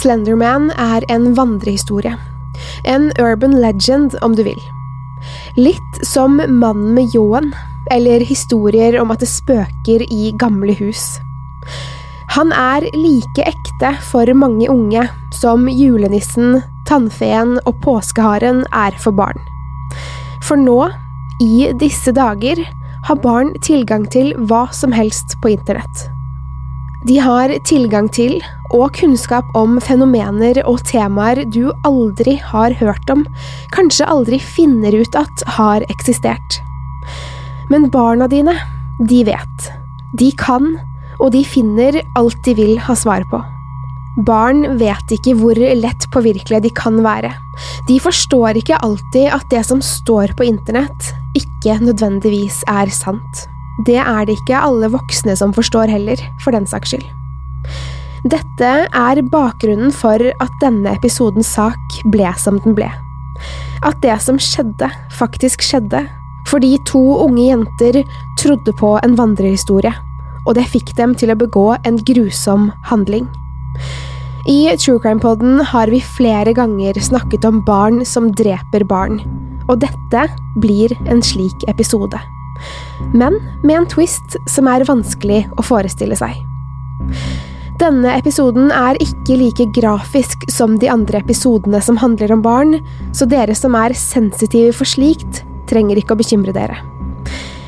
Slenderman er en vandrehistorie. En urban legend, om du vil. Litt som Mannen med ljåen, eller historier om at det spøker i gamle hus. Han er like ekte for mange unge som julenissen, tannfeen og påskeharen er for barn. For nå, i disse dager, har barn tilgang til hva som helst på internett. De har tilgang til og kunnskap om fenomener og temaer du aldri har hørt om, kanskje aldri finner ut at har eksistert. Men barna dine, de vet. De kan, og de finner alt de vil ha svar på. Barn vet ikke hvor lett påvirkelige de kan være. De forstår ikke alltid at det som står på internett, ikke nødvendigvis er sant. Det er det ikke alle voksne som forstår heller, for den saks skyld. Dette er bakgrunnen for at denne episodens sak ble som den ble. At det som skjedde, faktisk skjedde, fordi to unge jenter trodde på en vandrehistorie, og det fikk dem til å begå en grusom handling. I True Crime-poden har vi flere ganger snakket om barn som dreper barn, og dette blir en slik episode. Men med en twist som er vanskelig å forestille seg. Denne episoden er ikke like grafisk som de andre episodene som handler om barn, så dere som er sensitive for slikt, trenger ikke å bekymre dere.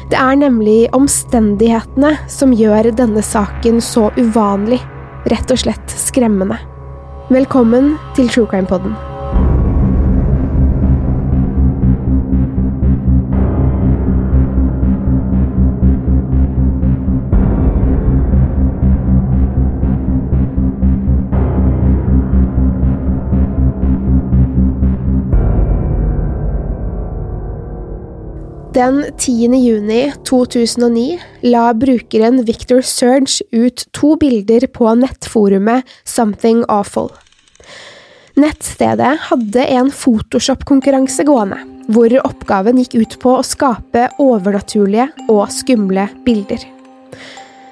Det er nemlig omstendighetene som gjør denne saken så uvanlig, rett og slett skremmende. Velkommen til True Crime-podden. Den 10. juni 2009 la brukeren Victor Surge ut to bilder på nettforumet Something Awful. Nettstedet hadde en Photoshop-konkurranse gående, hvor oppgaven gikk ut på å skape overnaturlige og skumle bilder.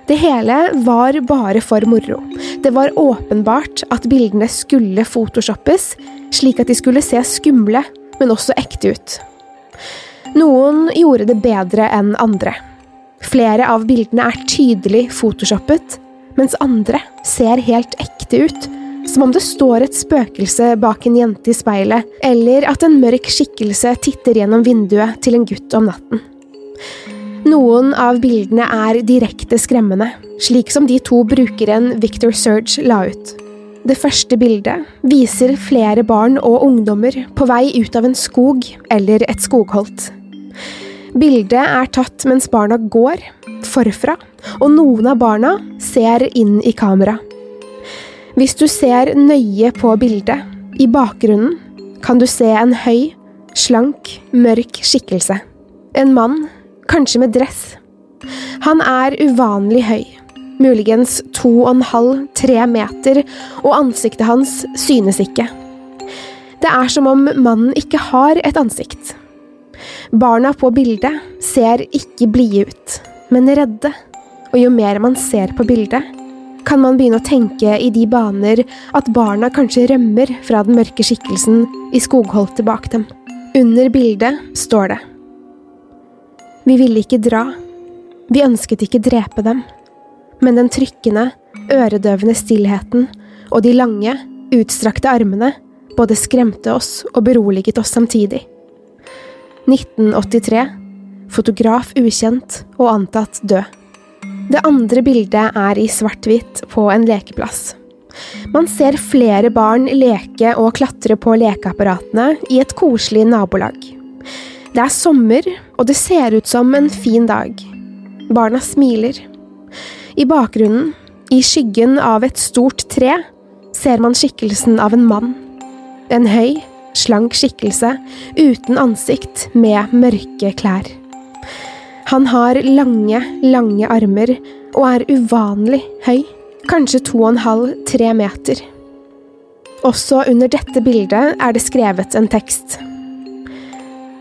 Det hele var bare for moro. Det var åpenbart at bildene skulle photoshoppes, slik at de skulle se skumle, men også ekte ut. Noen gjorde det bedre enn andre. Flere av bildene er tydelig photoshoppet, mens andre ser helt ekte ut, som om det står et spøkelse bak en jente i speilet, eller at en mørk skikkelse titter gjennom vinduet til en gutt om natten. Noen av bildene er direkte skremmende, slik som de to brukeren Victor Surge la ut. Det første bildet viser flere barn og ungdommer på vei ut av en skog eller et skogholt. Bildet er tatt mens barna går, forfra, og noen av barna ser inn i kamera. Hvis du ser nøye på bildet, i bakgrunnen, kan du se en høy, slank, mørk skikkelse. En mann, kanskje med dress. Han er uvanlig høy. muligens to og en halv, tre meter, og ansiktet hans synes ikke. Det er som om mannen ikke har et ansikt. Barna på bildet ser ikke blide ut, men redde, og jo mer man ser på bildet, kan man begynne å tenke i de baner at barna kanskje rømmer fra den mørke skikkelsen i skogholtet bak dem. Under bildet står det Vi ville ikke dra. Vi ønsket ikke drepe dem. Men den trykkende, øredøvende stillheten og de lange, utstrakte armene både skremte oss og beroliget oss samtidig. 1983 Fotograf ukjent og antatt død. Det andre bildet er i svart-hvitt på en lekeplass. Man ser flere barn leke og klatre på lekeapparatene i et koselig nabolag. Det er sommer, og det ser ut som en fin dag. Barna smiler. I bakgrunnen, i skyggen av et stort tre, ser man skikkelsen av en mann. En høy, slank skikkelse uten ansikt med mørke klær. Han har lange, lange armer og er uvanlig høy, kanskje to og en halv, tre meter. Også under dette bildet er det skrevet en tekst.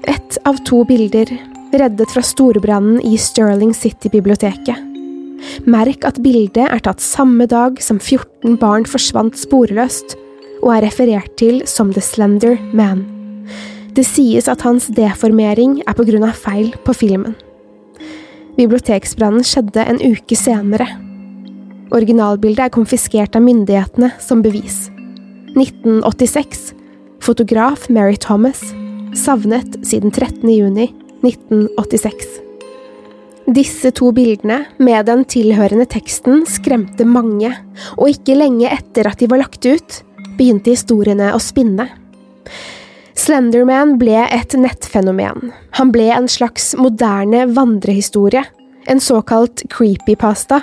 Ett av to bilder, reddet fra storbrannen i Sterling City-biblioteket. Merk at bildet er tatt samme dag som 14 barn forsvant sporløst, og er referert til som The Slender Man. Det sies at hans deformering er på grunn av feil på filmen. Biblioteksbrannen skjedde en uke senere. Originalbildet er konfiskert av myndighetene som bevis. 1986. Fotograf Mary Thomas. Savnet siden 13. juni 1986. Disse to bildene, med den tilhørende teksten, skremte mange, og ikke lenge etter at de var lagt ut, begynte historiene å spinne. Slenderman ble et nettfenomen. Han ble en slags moderne vandrehistorie. En såkalt creepypasta.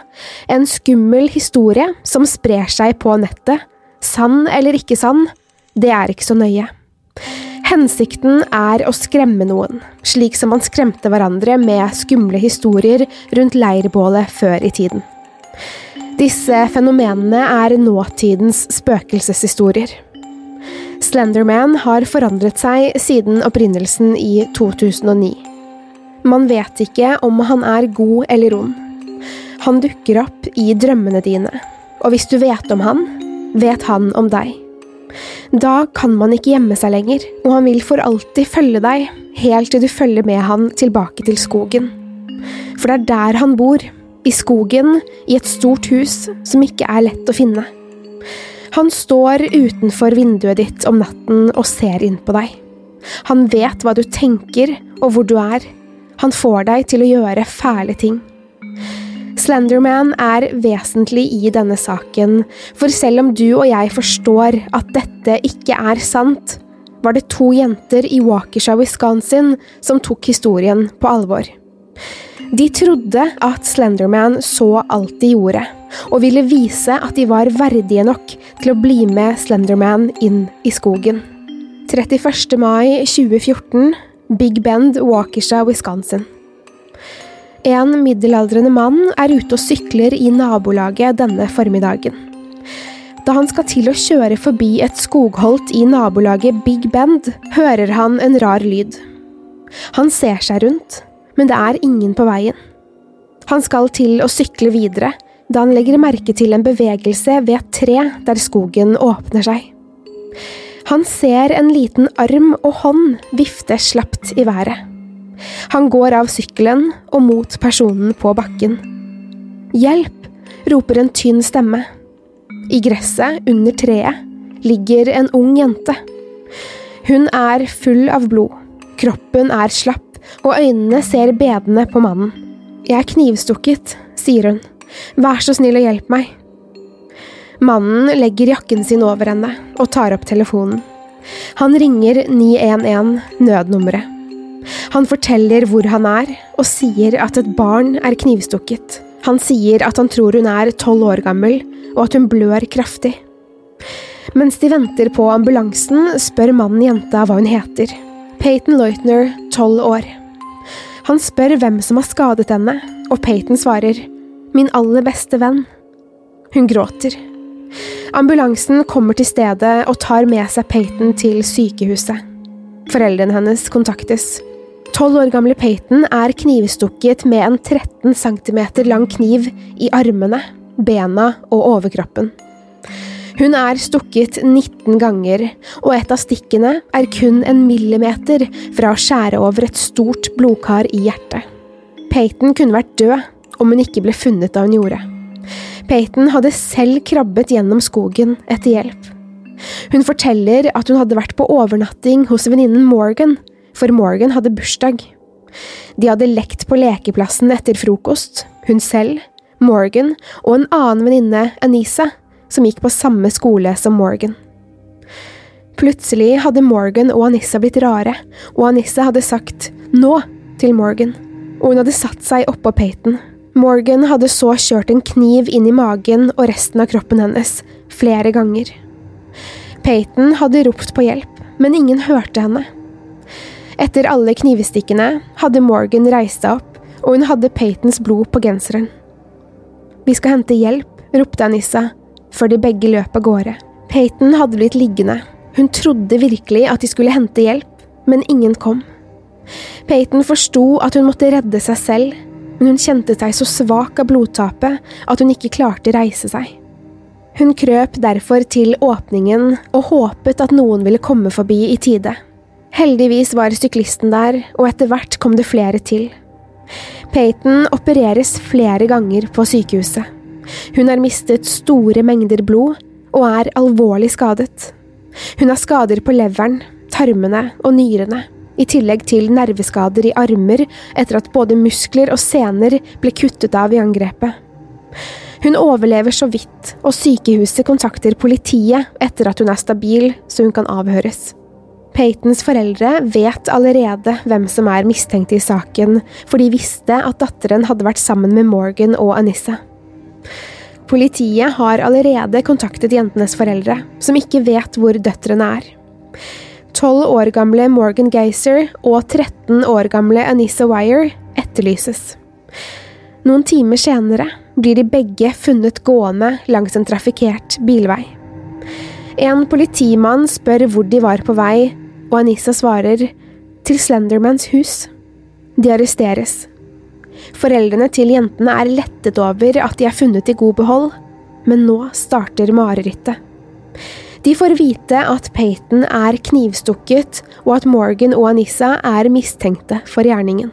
En skummel historie som sprer seg på nettet. Sann eller ikke sann, det er ikke så nøye. Hensikten er å skremme noen, slik som man skremte hverandre med skumle historier rundt leirbålet før i tiden. Disse fenomenene er nåtidens spøkelseshistorier. Slenderman har forandret seg siden opprinnelsen i 2009. Man vet ikke om han er god eller ond. Han dukker opp i drømmene dine, og hvis du vet om han, vet han om deg. Da kan man ikke gjemme seg lenger, og han vil for alltid følge deg, helt til du følger med han tilbake til skogen. For det er der han bor, i skogen, i et stort hus som ikke er lett å finne. Han står utenfor vinduet ditt om natten og ser inn på deg. Han vet hva du tenker og hvor du er. Han får deg til å gjøre fæle ting. Slenderman er vesentlig i denne saken, for selv om du og jeg forstår at dette ikke er sant, var det to jenter i Waukesha, Wisconsin som tok historien på alvor. De trodde at Slenderman så alt de gjorde, og ville vise at de var verdige nok til å bli med Slenderman inn i skogen. 31. mai 2014, Big Bend, Waukesha, Wisconsin. En middelaldrende mann er ute og sykler i nabolaget denne formiddagen. Da han skal til å kjøre forbi et skogholt i nabolaget Big Bend, hører han en rar lyd. Han ser seg rundt, men det er ingen på veien. Han skal til å sykle videre, da han legger merke til en bevegelse ved et tre der skogen åpner seg. Han ser en liten arm og hånd vifte slapt i været. Han går av sykkelen og mot personen på bakken. Hjelp! roper en tynn stemme. I gresset under treet ligger en ung jente. Hun er full av blod. Kroppen er slapp, og øynene ser bedende på mannen. Jeg er knivstukket, sier hun. Vær så snill og hjelp meg. Mannen legger jakken sin over henne og tar opp telefonen. Han ringer 911, nødnummeret. Han forteller hvor han er, og sier at et barn er knivstukket. Han sier at han tror hun er tolv år gammel, og at hun blør kraftig. Mens de venter på ambulansen, spør mannen jenta hva hun heter. Peyton Leutner, tolv år. Han spør hvem som har skadet henne, og Peyton svarer Min aller beste venn. Hun gråter. Ambulansen kommer til stedet og tar med seg Peyton til sykehuset. Foreldrene hennes kontaktes. Tolv år gamle Peyton er knivstukket med en 13 cm lang kniv i armene, bena og overkroppen. Hun er stukket 19 ganger, og et av stikkene er kun en millimeter fra å skjære over et stort blodkar i hjertet. Peyton kunne vært død om hun ikke ble funnet da hun gjorde. Peyton hadde selv krabbet gjennom skogen etter hjelp. Hun forteller at hun hadde vært på overnatting hos venninnen Morgan, for Morgan hadde bursdag. De hadde lekt på lekeplassen etter frokost, hun selv, Morgan og en annen venninne, Anisa, som gikk på samme skole som Morgan. Plutselig hadde Morgan og Anissa blitt rare, og Anissa hadde sagt nå til Morgan, og hun hadde satt seg oppå Peyton. Morgan hadde så kjørt en kniv inn i magen og resten av kroppen hennes, flere ganger. Peyton hadde ropt på hjelp, men ingen hørte henne. Etter alle knivstikkene hadde Morgan reist seg opp, og hun hadde Peytons blod på genseren. Vi skal hente hjelp, ropte Anissa, før de begge løp av gårde. Peyton hadde blitt liggende. Hun trodde virkelig at de skulle hente hjelp, men ingen kom. Peyton forsto at hun måtte redde seg selv, men hun kjente seg så svak av blodtapet at hun ikke klarte å reise seg. Hun krøp derfor til åpningen og håpet at noen ville komme forbi i tide. Heldigvis var syklisten der, og etter hvert kom det flere til. Peyton opereres flere ganger på sykehuset. Hun har mistet store mengder blod og er alvorlig skadet. Hun har skader på leveren, tarmene og nyrene i tillegg til nerveskader i armer etter at både muskler og sener ble kuttet av i angrepet. Hun overlever så vidt, og sykehuset kontakter politiet etter at hun er stabil, så hun kan avhøres. Peytons foreldre vet allerede hvem som er mistenkt i saken, for de visste at datteren hadde vært sammen med Morgan og Anissa. Politiet har allerede kontaktet jentenes foreldre, som ikke vet hvor døtrene er. 12 år gamle Morgan Gazer og 13 år gamle Anissa Wire etterlyses. Noen timer senere blir de begge funnet gående langs en trafikkert bilvei. En politimann spør hvor de var på vei, og Anissa svarer til Slendermans hus. De arresteres. Foreldrene til jentene er lettet over at de er funnet i god behold, men nå starter marerittet. De får vite at Peyton er knivstukket, og at Morgan og Anissa er mistenkte for gjerningen.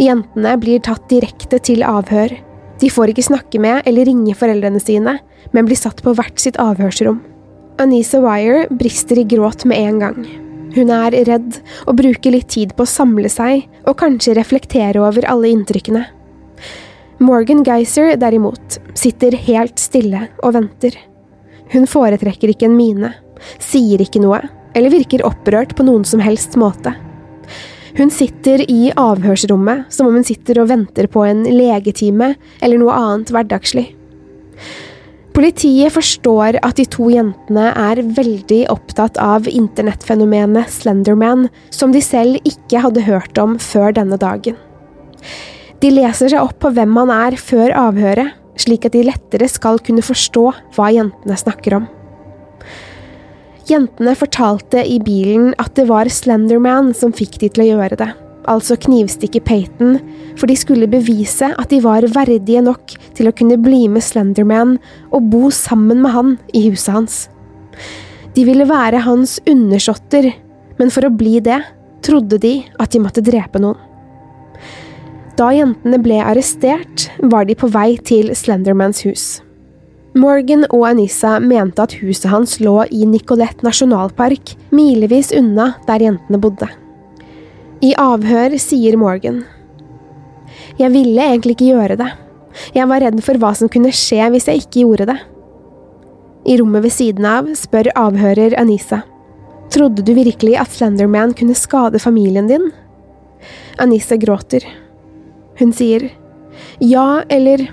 Jentene blir tatt direkte til avhør. De får ikke snakke med eller ringe foreldrene sine, men blir satt på hvert sitt avhørsrom. Anissa Wire brister i gråt med en gang. Hun er redd og bruker litt tid på å samle seg og kanskje reflektere over alle inntrykkene. Morgan Geyser, derimot, sitter helt stille og venter. Hun foretrekker ikke en mine, sier ikke noe, eller virker opprørt på noen som helst måte. Hun sitter i avhørsrommet som om hun sitter og venter på en legetime eller noe annet hverdagslig. Politiet forstår at de to jentene er veldig opptatt av internettfenomenet Slenderman, som de selv ikke hadde hørt om før denne dagen. De leser seg opp på hvem han er før avhøret, slik at de lettere skal kunne forstå hva jentene snakker om. Jentene fortalte i bilen at det var Slenderman som fikk de til å gjøre det, altså knivstikke Peyton, for de skulle bevise at de var verdige nok til å kunne bli med Slenderman og bo sammen med han i huset hans. De ville være hans undersåtter, men for å bli det trodde de at de måtte drepe noen. Da jentene ble arrestert, var de på vei til Slendermans hus. Morgan og Anissa mente at huset hans lå i Nicolette nasjonalpark, milevis unna der jentene bodde. I avhør sier Morgan. Jeg ville egentlig ikke gjøre det. Jeg var redd for hva som kunne skje hvis jeg ikke gjorde det. I rommet ved siden av spør avhører Anissa. Trodde du virkelig at Slenderman kunne skade familien din? Anissa gråter. Hun sier ja, eller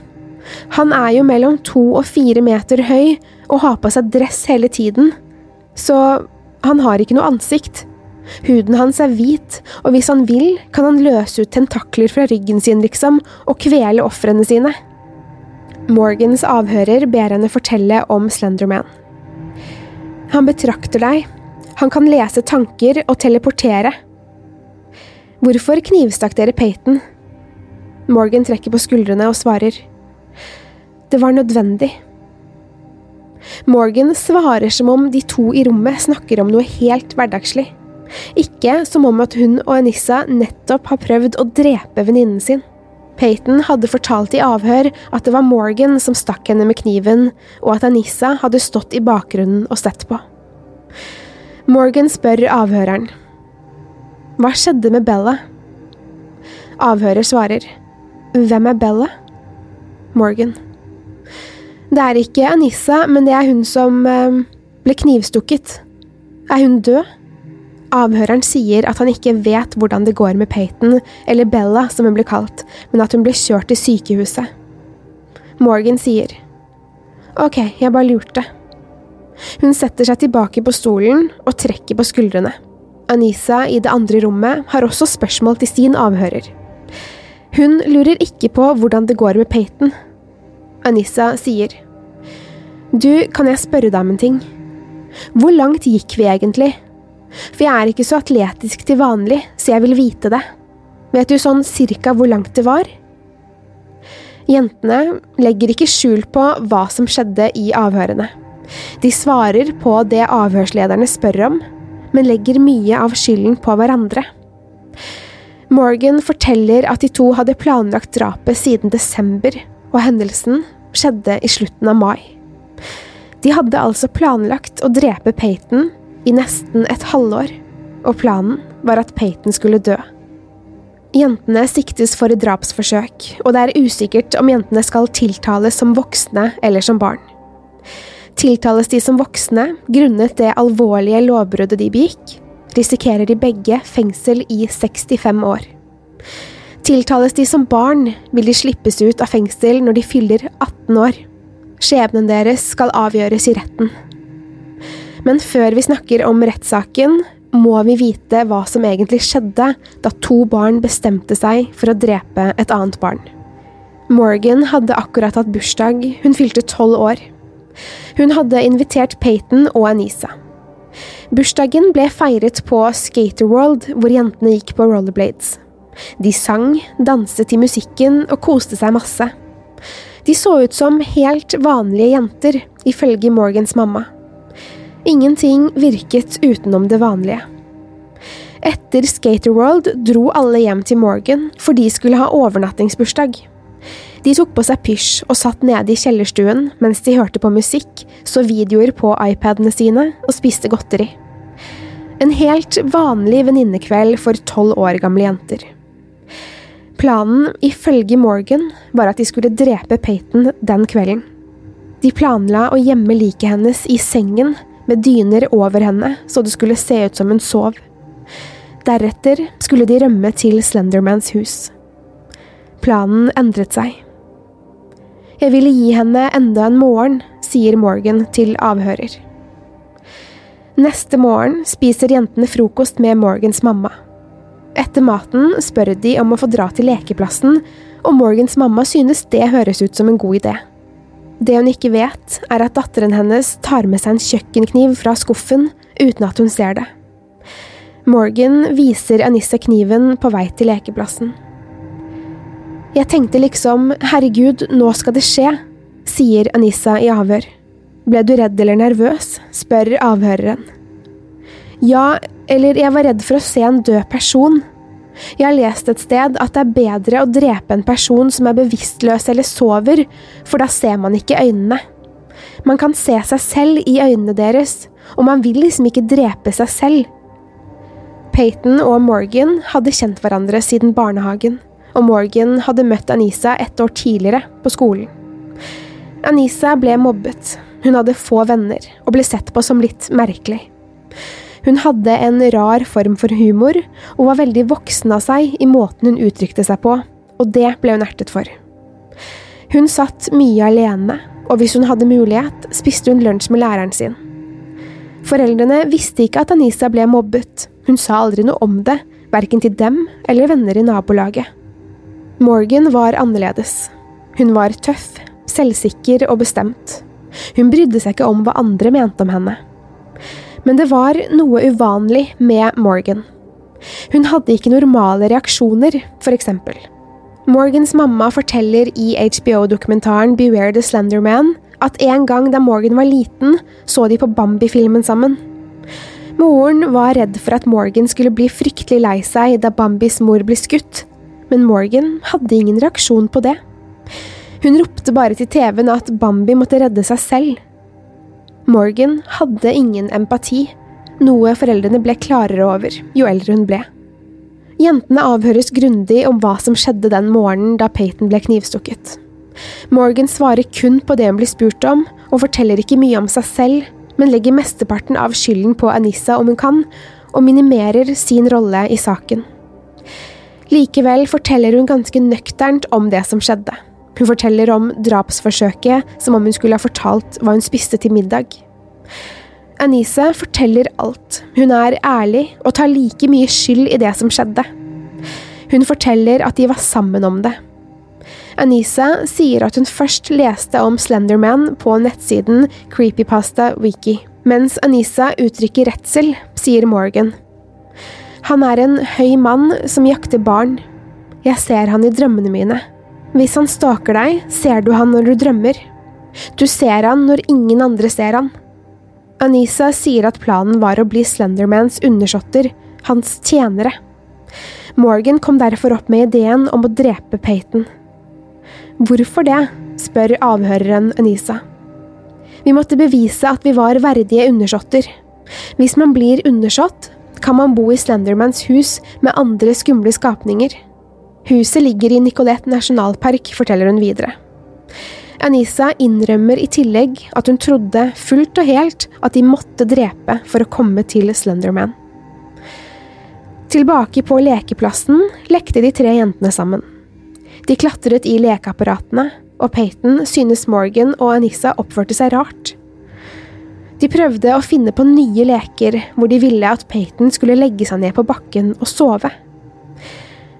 han er jo mellom to og fire meter høy og har på seg dress hele tiden, så han har ikke noe ansikt. Huden hans er hvit, og hvis han vil, kan han løse ut tentakler fra ryggen sin, liksom, og kvele ofrene sine. Morgans avhører ber henne fortelle om Slenderman. Han betrakter deg, han kan lese tanker og teleportere. Hvorfor knivstakk dere Peyton? Morgan trekker på skuldrene og svarer. Det var nødvendig. Morgan svarer som om de to i rommet snakker om noe helt hverdagslig. Ikke som om at hun og Anissa nettopp har prøvd å drepe venninnen sin. Peyton hadde fortalt i avhør at det var Morgan som stakk henne med kniven, og at Anissa hadde stått i bakgrunnen og sett på. Morgan spør avhøreren. Hva skjedde med Bella? Avhører svarer. Hvem er Bella? Morgan. Det er ikke Anissa, men det er hun som eh, ble knivstukket. Er hun død? Avhøreren sier at han ikke vet hvordan det går med Peyton, eller Bella som hun blir kalt, men at hun blir kjørt til sykehuset. Morgan sier Ok, jeg bare lurte. Hun setter seg tilbake på stolen og trekker på skuldrene. Anisa i det andre rommet har også spørsmål til sin avhører. Hun lurer ikke på hvordan det går med Peyton. Anissa sier Du, kan jeg spørre deg om en ting? Hvor langt gikk vi egentlig? For jeg er ikke så atletisk til vanlig, så jeg vil vite det. Vet du sånn cirka hvor langt det var? Jentene legger ikke skjul på hva som skjedde i avhørene. De svarer på det avhørslederne spør om, men legger mye av skylden på hverandre. Morgan forteller at de to hadde planlagt drapet siden desember, og hendelsen skjedde i slutten av mai. De hadde altså planlagt å drepe Peyton i nesten et halvår, og planen var at Peyton skulle dø. Jentene siktes for drapsforsøk, og det er usikkert om jentene skal tiltales som voksne eller som barn. Tiltales de som voksne grunnet det alvorlige lovbruddet de begikk, risikerer de begge fengsel i 65 år. Tiltales de som barn, vil de slippes ut av fengsel når de fyller 18 år. Skjebnen deres skal avgjøres i retten. Men før vi snakker om rettssaken, må vi vite hva som egentlig skjedde da to barn bestemte seg for å drepe et annet barn. Morgan hadde akkurat hatt bursdag, hun fylte tolv år. Hun hadde invitert Peyton og Anisa. Bursdagen ble feiret på Skaterworld, hvor jentene gikk på rollerblades. De sang, danset til musikken og koste seg masse. De så ut som helt vanlige jenter, ifølge Morgans mamma. Ingenting virket utenom det vanlige. Etter Skaterworld dro alle hjem til Morgan, for de skulle ha overnattingsbursdag. De tok på seg pysj og satt nede i kjellerstuen mens de hørte på musikk, så videoer på iPadene sine og spiste godteri. En helt vanlig venninnekveld for tolv år gamle jenter. Planen, ifølge Morgan, var at de skulle drepe Peyton den kvelden. De planla å gjemme liket hennes i sengen med dyner over henne så det skulle se ut som hun sov. Deretter skulle de rømme til Slendermans hus. Planen endret seg. Jeg ville gi henne enda en morgen, sier Morgan til avhører. Neste morgen spiser jentene frokost med Morgans mamma. Etter maten spør de om å få dra til lekeplassen, og Morgans mamma synes det høres ut som en god idé. Det hun ikke vet, er at datteren hennes tar med seg en kjøkkenkniv fra skuffen uten at hun ser det. Morgan viser Anissa kniven på vei til lekeplassen. Jeg tenkte liksom, herregud, nå skal det skje, sier Anissa i avhør. Ble du redd eller nervøs, spør avhøreren. Ja, eller jeg var redd for å se en død person, jeg har lest et sted at det er bedre å drepe en person som er bevisstløs eller sover, for da ser man ikke øynene. Man kan se seg selv i øynene deres, og man vil liksom ikke drepe seg selv. Peyton og Morgan hadde kjent hverandre siden barnehagen, og Morgan hadde møtt Anisa et år tidligere, på skolen. Anisa ble mobbet, hun hadde få venner, og ble sett på som litt merkelig. Hun hadde en rar form for humor, og var veldig voksen av seg i måten hun uttrykte seg på, og det ble hun ertet for. Hun satt mye alene, og hvis hun hadde mulighet, spiste hun lunsj med læreren sin. Foreldrene visste ikke at Anisa ble mobbet, Hun sa aldri noe om det, verken til dem eller venner i nabolaget. Morgan var annerledes. Hun var tøff, selvsikker og bestemt. Hun brydde seg ikke om hva andre mente om henne. Men det var noe uvanlig med Morgan. Hun hadde ikke normale reaksjoner, eksempel. Morgans mamma forteller i HBO-dokumentaren Beware the Slender Man at en gang da Morgan var liten, så de på Bambi-filmen sammen. Moren var redd for at Morgan skulle bli fryktelig lei seg da Bambis mor ble skutt, men Morgan hadde ingen reaksjon på det. Hun ropte bare til TV-en at Bambi måtte redde seg selv. Morgan hadde ingen empati, noe foreldrene ble klarere over jo eldre hun ble. Jentene avhøres grundig om hva som skjedde den morgenen da Peyton ble knivstukket. Morgan svarer kun på det hun blir spurt om, og forteller ikke mye om seg selv, men legger mesteparten av skylden på Anissa om hun kan, og minimerer sin rolle i saken. Likevel forteller hun ganske nøkternt om det som skjedde. Hun forteller om drapsforsøket som om hun skulle ha fortalt hva hun spiste til middag. Anise forteller alt. Hun er ærlig og tar like mye skyld i det som skjedde. Hun forteller at de var sammen om det. Anise sier at hun først leste om Slenderman på nettsiden Creepypasta Wiki, mens Anisa uttrykker redsel, sier Morgan. Han er en høy mann som jakter barn. Jeg ser han i drømmene mine. Hvis han stalker deg, ser du han når du drømmer. Du ser han når ingen andre ser han. Anisa sier at planen var å bli Slendermans undersåtter, hans tjenere. Morgan kom derfor opp med ideen om å drepe Peyton. Hvorfor det? spør avhøreren Anisa. Vi måtte bevise at vi var verdige undersåtter. Hvis man blir undersått, kan man bo i Slendermans hus med andre skumle skapninger. Huset ligger i Nicolette nasjonalpark, forteller hun videre. Anisa innrømmer i tillegg at hun trodde fullt og helt at de måtte drepe for å komme til Slenderman. Tilbake på lekeplassen lekte de tre jentene sammen. De klatret i lekeapparatene, og Peyton synes Morgan og Anissa oppførte seg rart. De prøvde å finne på nye leker hvor de ville at Peyton skulle legge seg ned på bakken og sove.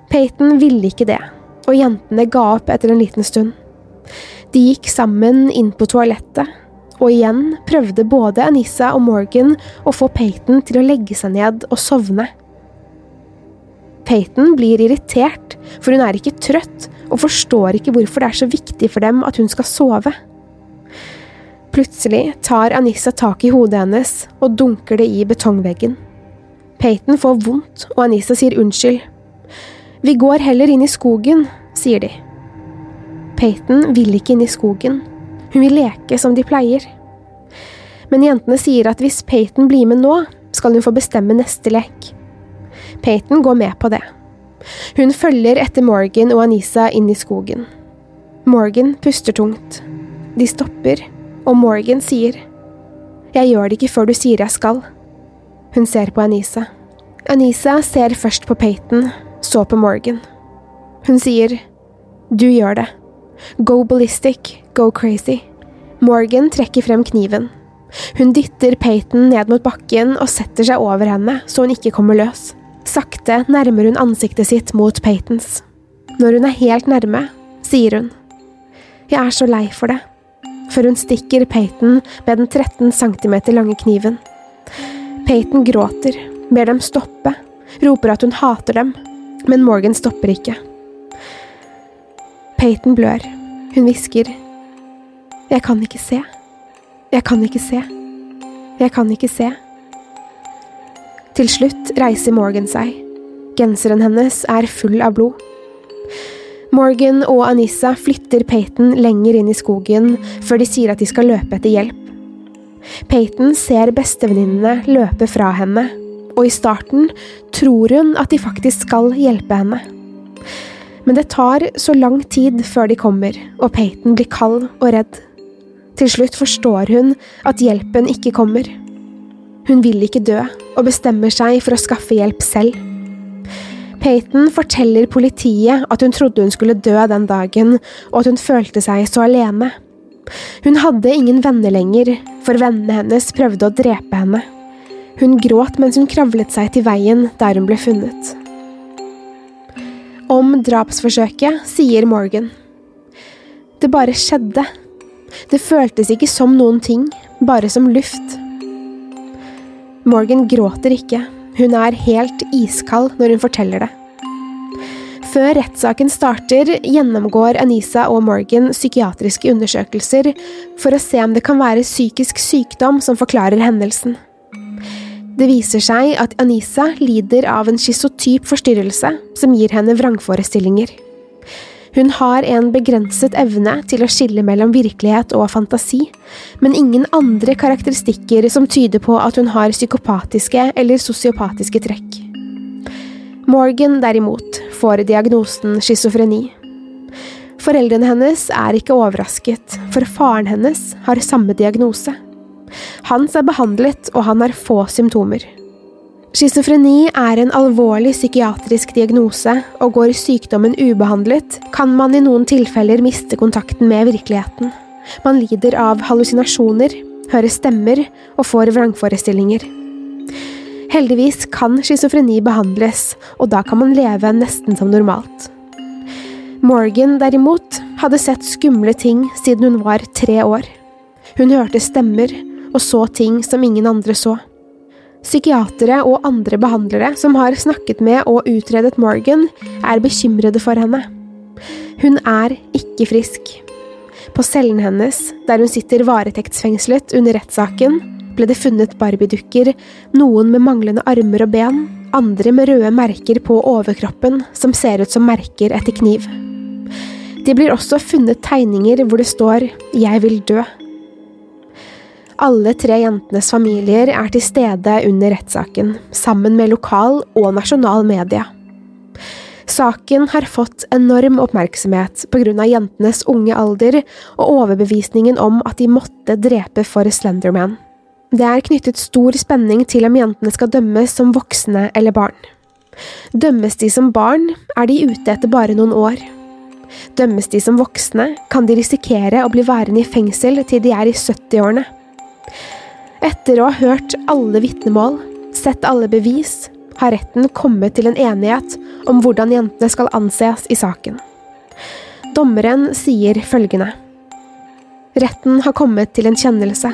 Peyton ville ikke det, og jentene ga opp etter en liten stund. De gikk sammen inn på toalettet, og igjen prøvde både Anissa og Morgan å få Peyton til å legge seg ned og sovne. Peyton blir irritert, for hun er ikke trøtt og forstår ikke hvorfor det er så viktig for dem at hun skal sove. Plutselig tar Anissa tak i hodet hennes og dunker det i betongveggen. Peyton får vondt, og Anissa sier unnskyld. Vi går heller inn i skogen, sier de. Peyton vil ikke inn i skogen. Hun vil leke som de pleier. Men jentene sier at hvis Peyton blir med nå, skal hun få bestemme neste lek. Peyton går med på det. Hun følger etter Morgan og Anisa inn i skogen. Morgan puster tungt. De stopper, og Morgan sier, Jeg gjør det ikke før du sier jeg skal. Hun ser på Anisa. Anisa ser først på Peyton, så på Morgan. Hun sier, Du gjør det. Go ballistic, go crazy. Morgan trekker frem kniven. Hun dytter Peyton ned mot bakken og setter seg over henne så hun ikke kommer løs. Sakte nærmer hun ansiktet sitt mot Peytons. Når hun er helt nærme, sier hun. Jeg er så lei for det. Før hun stikker Peyton med den 13 cm lange kniven. Peyton gråter, ber dem stoppe, roper at hun hater dem, men Morgan stopper ikke. Peyton blør. Hun hvisker. Jeg kan ikke se. Jeg kan ikke se. Jeg kan ikke se. Til slutt reiser Morgan seg. Genseren hennes er full av blod. Morgan og Anissa flytter Peyton lenger inn i skogen før de sier at de skal løpe etter hjelp. Peyton ser bestevenninnene løpe fra henne, og i starten tror hun at de faktisk skal hjelpe henne. Men det tar så lang tid før de kommer, og Peyton blir kald og redd. Til slutt forstår hun at hjelpen ikke kommer. Hun vil ikke dø, og bestemmer seg for å skaffe hjelp selv. Peyton forteller politiet at hun trodde hun skulle dø den dagen, og at hun følte seg så alene. Hun hadde ingen venner lenger, for vennene hennes prøvde å drepe henne. Hun gråt mens hun kravlet seg til veien der hun ble funnet. Om drapsforsøket sier Morgan. Det bare skjedde. Det føltes ikke som noen ting, bare som luft. Morgan gråter ikke, hun er helt iskald når hun forteller det. Før rettssaken starter, gjennomgår Anisa og Morgan psykiatriske undersøkelser for å se om det kan være psykisk sykdom som forklarer hendelsen. Det viser seg at Anisa lider av en schizotyp forstyrrelse som gir henne vrangforestillinger. Hun har en begrenset evne til å skille mellom virkelighet og fantasi, men ingen andre karakteristikker som tyder på at hun har psykopatiske eller sosiopatiske trekk. Morgan, derimot, får diagnosen schizofreni. Foreldrene hennes er ikke overrasket, for faren hennes har samme diagnose. Hans er behandlet, og han har få symptomer. Schizofreni er en alvorlig psykiatrisk diagnose, og går sykdommen ubehandlet, kan man i noen tilfeller miste kontakten med virkeligheten. Man lider av hallusinasjoner, hører stemmer og får vrangforestillinger. Heldigvis kan schizofreni behandles, og da kan man leve nesten som normalt. Morgan, derimot, hadde sett skumle ting siden hun var tre år. Hun hørte stemmer og så ting som ingen andre så. Psykiatere og andre behandlere som har snakket med og utredet Morgan, er bekymrede for henne. Hun er ikke frisk. På cellen hennes, der hun sitter varetektsfengslet under rettssaken, ble det funnet barbiedukker, noen med manglende armer og ben, andre med røde merker på overkroppen som ser ut som merker etter kniv. Det blir også funnet tegninger hvor det står Jeg vil dø. Alle tre jentenes familier er til stede under rettssaken, sammen med lokal og nasjonal media. Saken har fått enorm oppmerksomhet av jentenes unge alder og overbevisningen om at de måtte drepe for Slenderman. Det er knyttet stor spenning til om jentene skal dømmes som voksne eller barn. Dømmes de som barn, er de ute etter bare noen år. Dømmes de som voksne, kan de risikere å bli værende i fengsel til de er i 70-årene. Etter å ha hørt alle vitnemål, sett alle bevis, har retten kommet til en enighet om hvordan jentene skal anses i saken. Dommeren sier følgende. Retten har kommet til en kjennelse.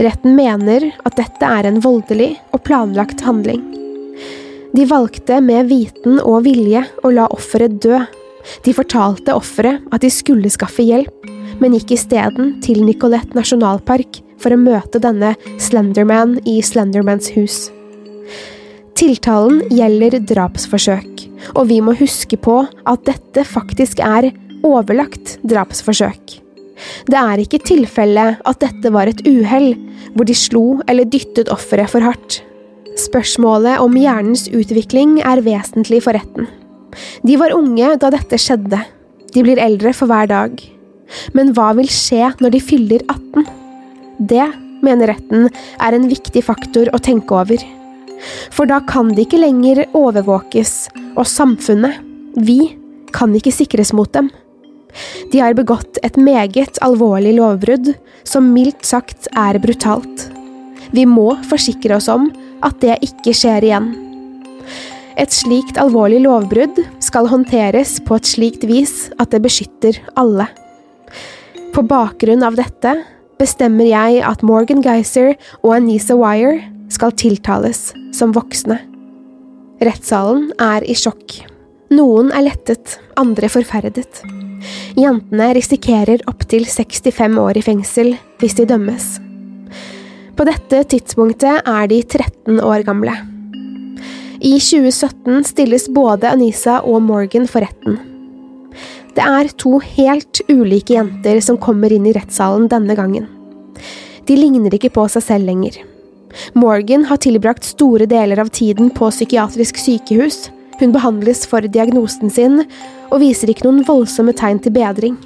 Retten mener at dette er en voldelig og planlagt handling. De valgte med viten og vilje å la offeret dø. De fortalte offeret at de skulle skaffe hjelp, men gikk isteden til Nicolette nasjonalpark for å møte denne Slenderman i Slendermans hus. Tiltalen gjelder drapsforsøk, og vi må huske på at dette faktisk er overlagt drapsforsøk. Det er ikke tilfelle at dette var et uhell, hvor de slo eller dyttet offeret for hardt. Spørsmålet om hjernens utvikling er vesentlig for retten. De var unge da dette skjedde. De blir eldre for hver dag. Men hva vil skje når de fyller 18? Det, mener retten, er en viktig faktor å tenke over. For da kan de ikke lenger overvåkes, og samfunnet, vi, kan ikke sikres mot dem. De har begått et meget alvorlig lovbrudd, som mildt sagt er brutalt. Vi må forsikre oss om at det ikke skjer igjen. Et slikt alvorlig lovbrudd skal håndteres på et slikt vis at det beskytter alle. På bakgrunn av dette bestemmer jeg at Morgan Geyser og Anisa Wire skal tiltales som voksne. Rettssalen er i sjokk. Noen er lettet, andre forferdet. Jentene risikerer opptil 65 år i fengsel hvis de dømmes. På dette tidspunktet er de 13 år gamle. I 2017 stilles både Anisa og Morgan for retten. Det er to helt ulike jenter som kommer inn i rettssalen denne gangen. De ligner ikke på seg selv lenger. Morgan har tilbrakt store deler av tiden på psykiatrisk sykehus, hun behandles for diagnosen sin og viser ikke noen voldsomme tegn til bedring.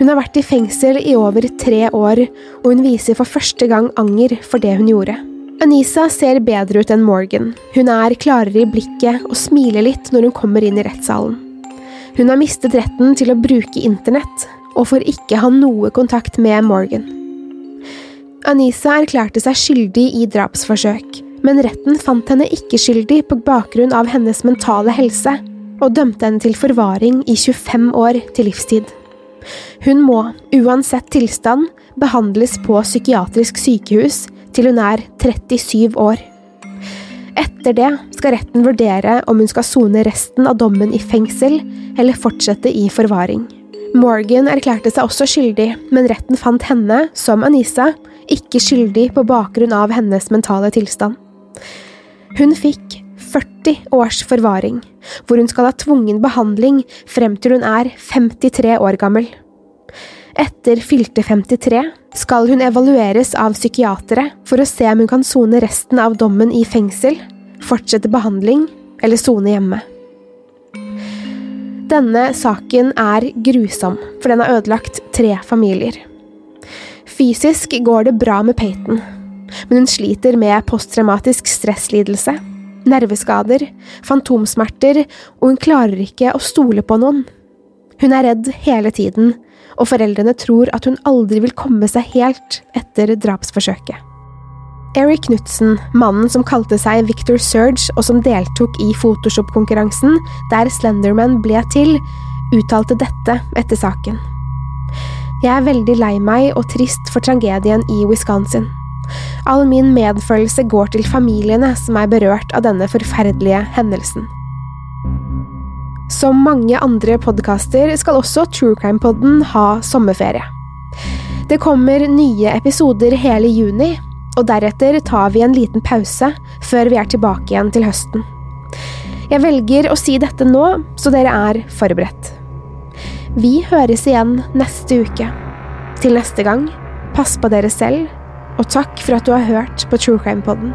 Hun har vært i fengsel i over tre år, og hun viser for første gang anger for det hun gjorde. Anisa ser bedre ut enn Morgan. Hun er klarere i blikket og smiler litt når hun kommer inn i rettssalen. Hun har mistet retten til å bruke internett, og får ikke ha noe kontakt med Morgan. Anisa erklærte seg skyldig i drapsforsøk, men retten fant henne ikke skyldig på bakgrunn av hennes mentale helse, og dømte henne til forvaring i 25 år til livstid. Hun må, uansett tilstand, behandles på psykiatrisk sykehus til hun er 37 år. Etter det skal retten vurdere om hun skal sone resten av dommen i fengsel eller fortsette i forvaring. Morgan erklærte seg også skyldig, men retten fant henne, som Anisa, ikke skyldig på bakgrunn av hennes mentale tilstand. Hun fikk 40 års forvaring, hvor hun skal ha tvungen behandling frem til hun er 53 år gammel. Etter fylte 53 skal hun evalueres av psykiatere for å se om hun kan sone resten av dommen i fengsel, fortsette behandling eller sone hjemme. Denne saken er grusom, for den har ødelagt tre familier. Fysisk går det bra med Peyton, men hun sliter med posttraumatisk stresslidelse, nerveskader, fantomsmerter, og hun klarer ikke å stole på noen. Hun er redd hele tiden, og foreldrene tror at hun aldri vil komme seg helt etter drapsforsøket. Eric Knutsen, mannen som kalte seg Victor Surge og som deltok i Photoshop-konkurransen der Slenderman ble til, uttalte dette etter saken. Jeg er veldig lei meg og trist for tragedien i Wisconsin. All min medfølelse går til familiene som er berørt av denne forferdelige hendelsen. Som mange andre podkaster skal også True Crime-podden ha sommerferie. Det kommer nye episoder hele juni, og deretter tar vi en liten pause før vi er tilbake igjen til høsten. Jeg velger å si dette nå, så dere er forberedt. Vi høres igjen neste uke. Til neste gang, pass på dere selv, og takk for at du har hørt på True Crime Podden.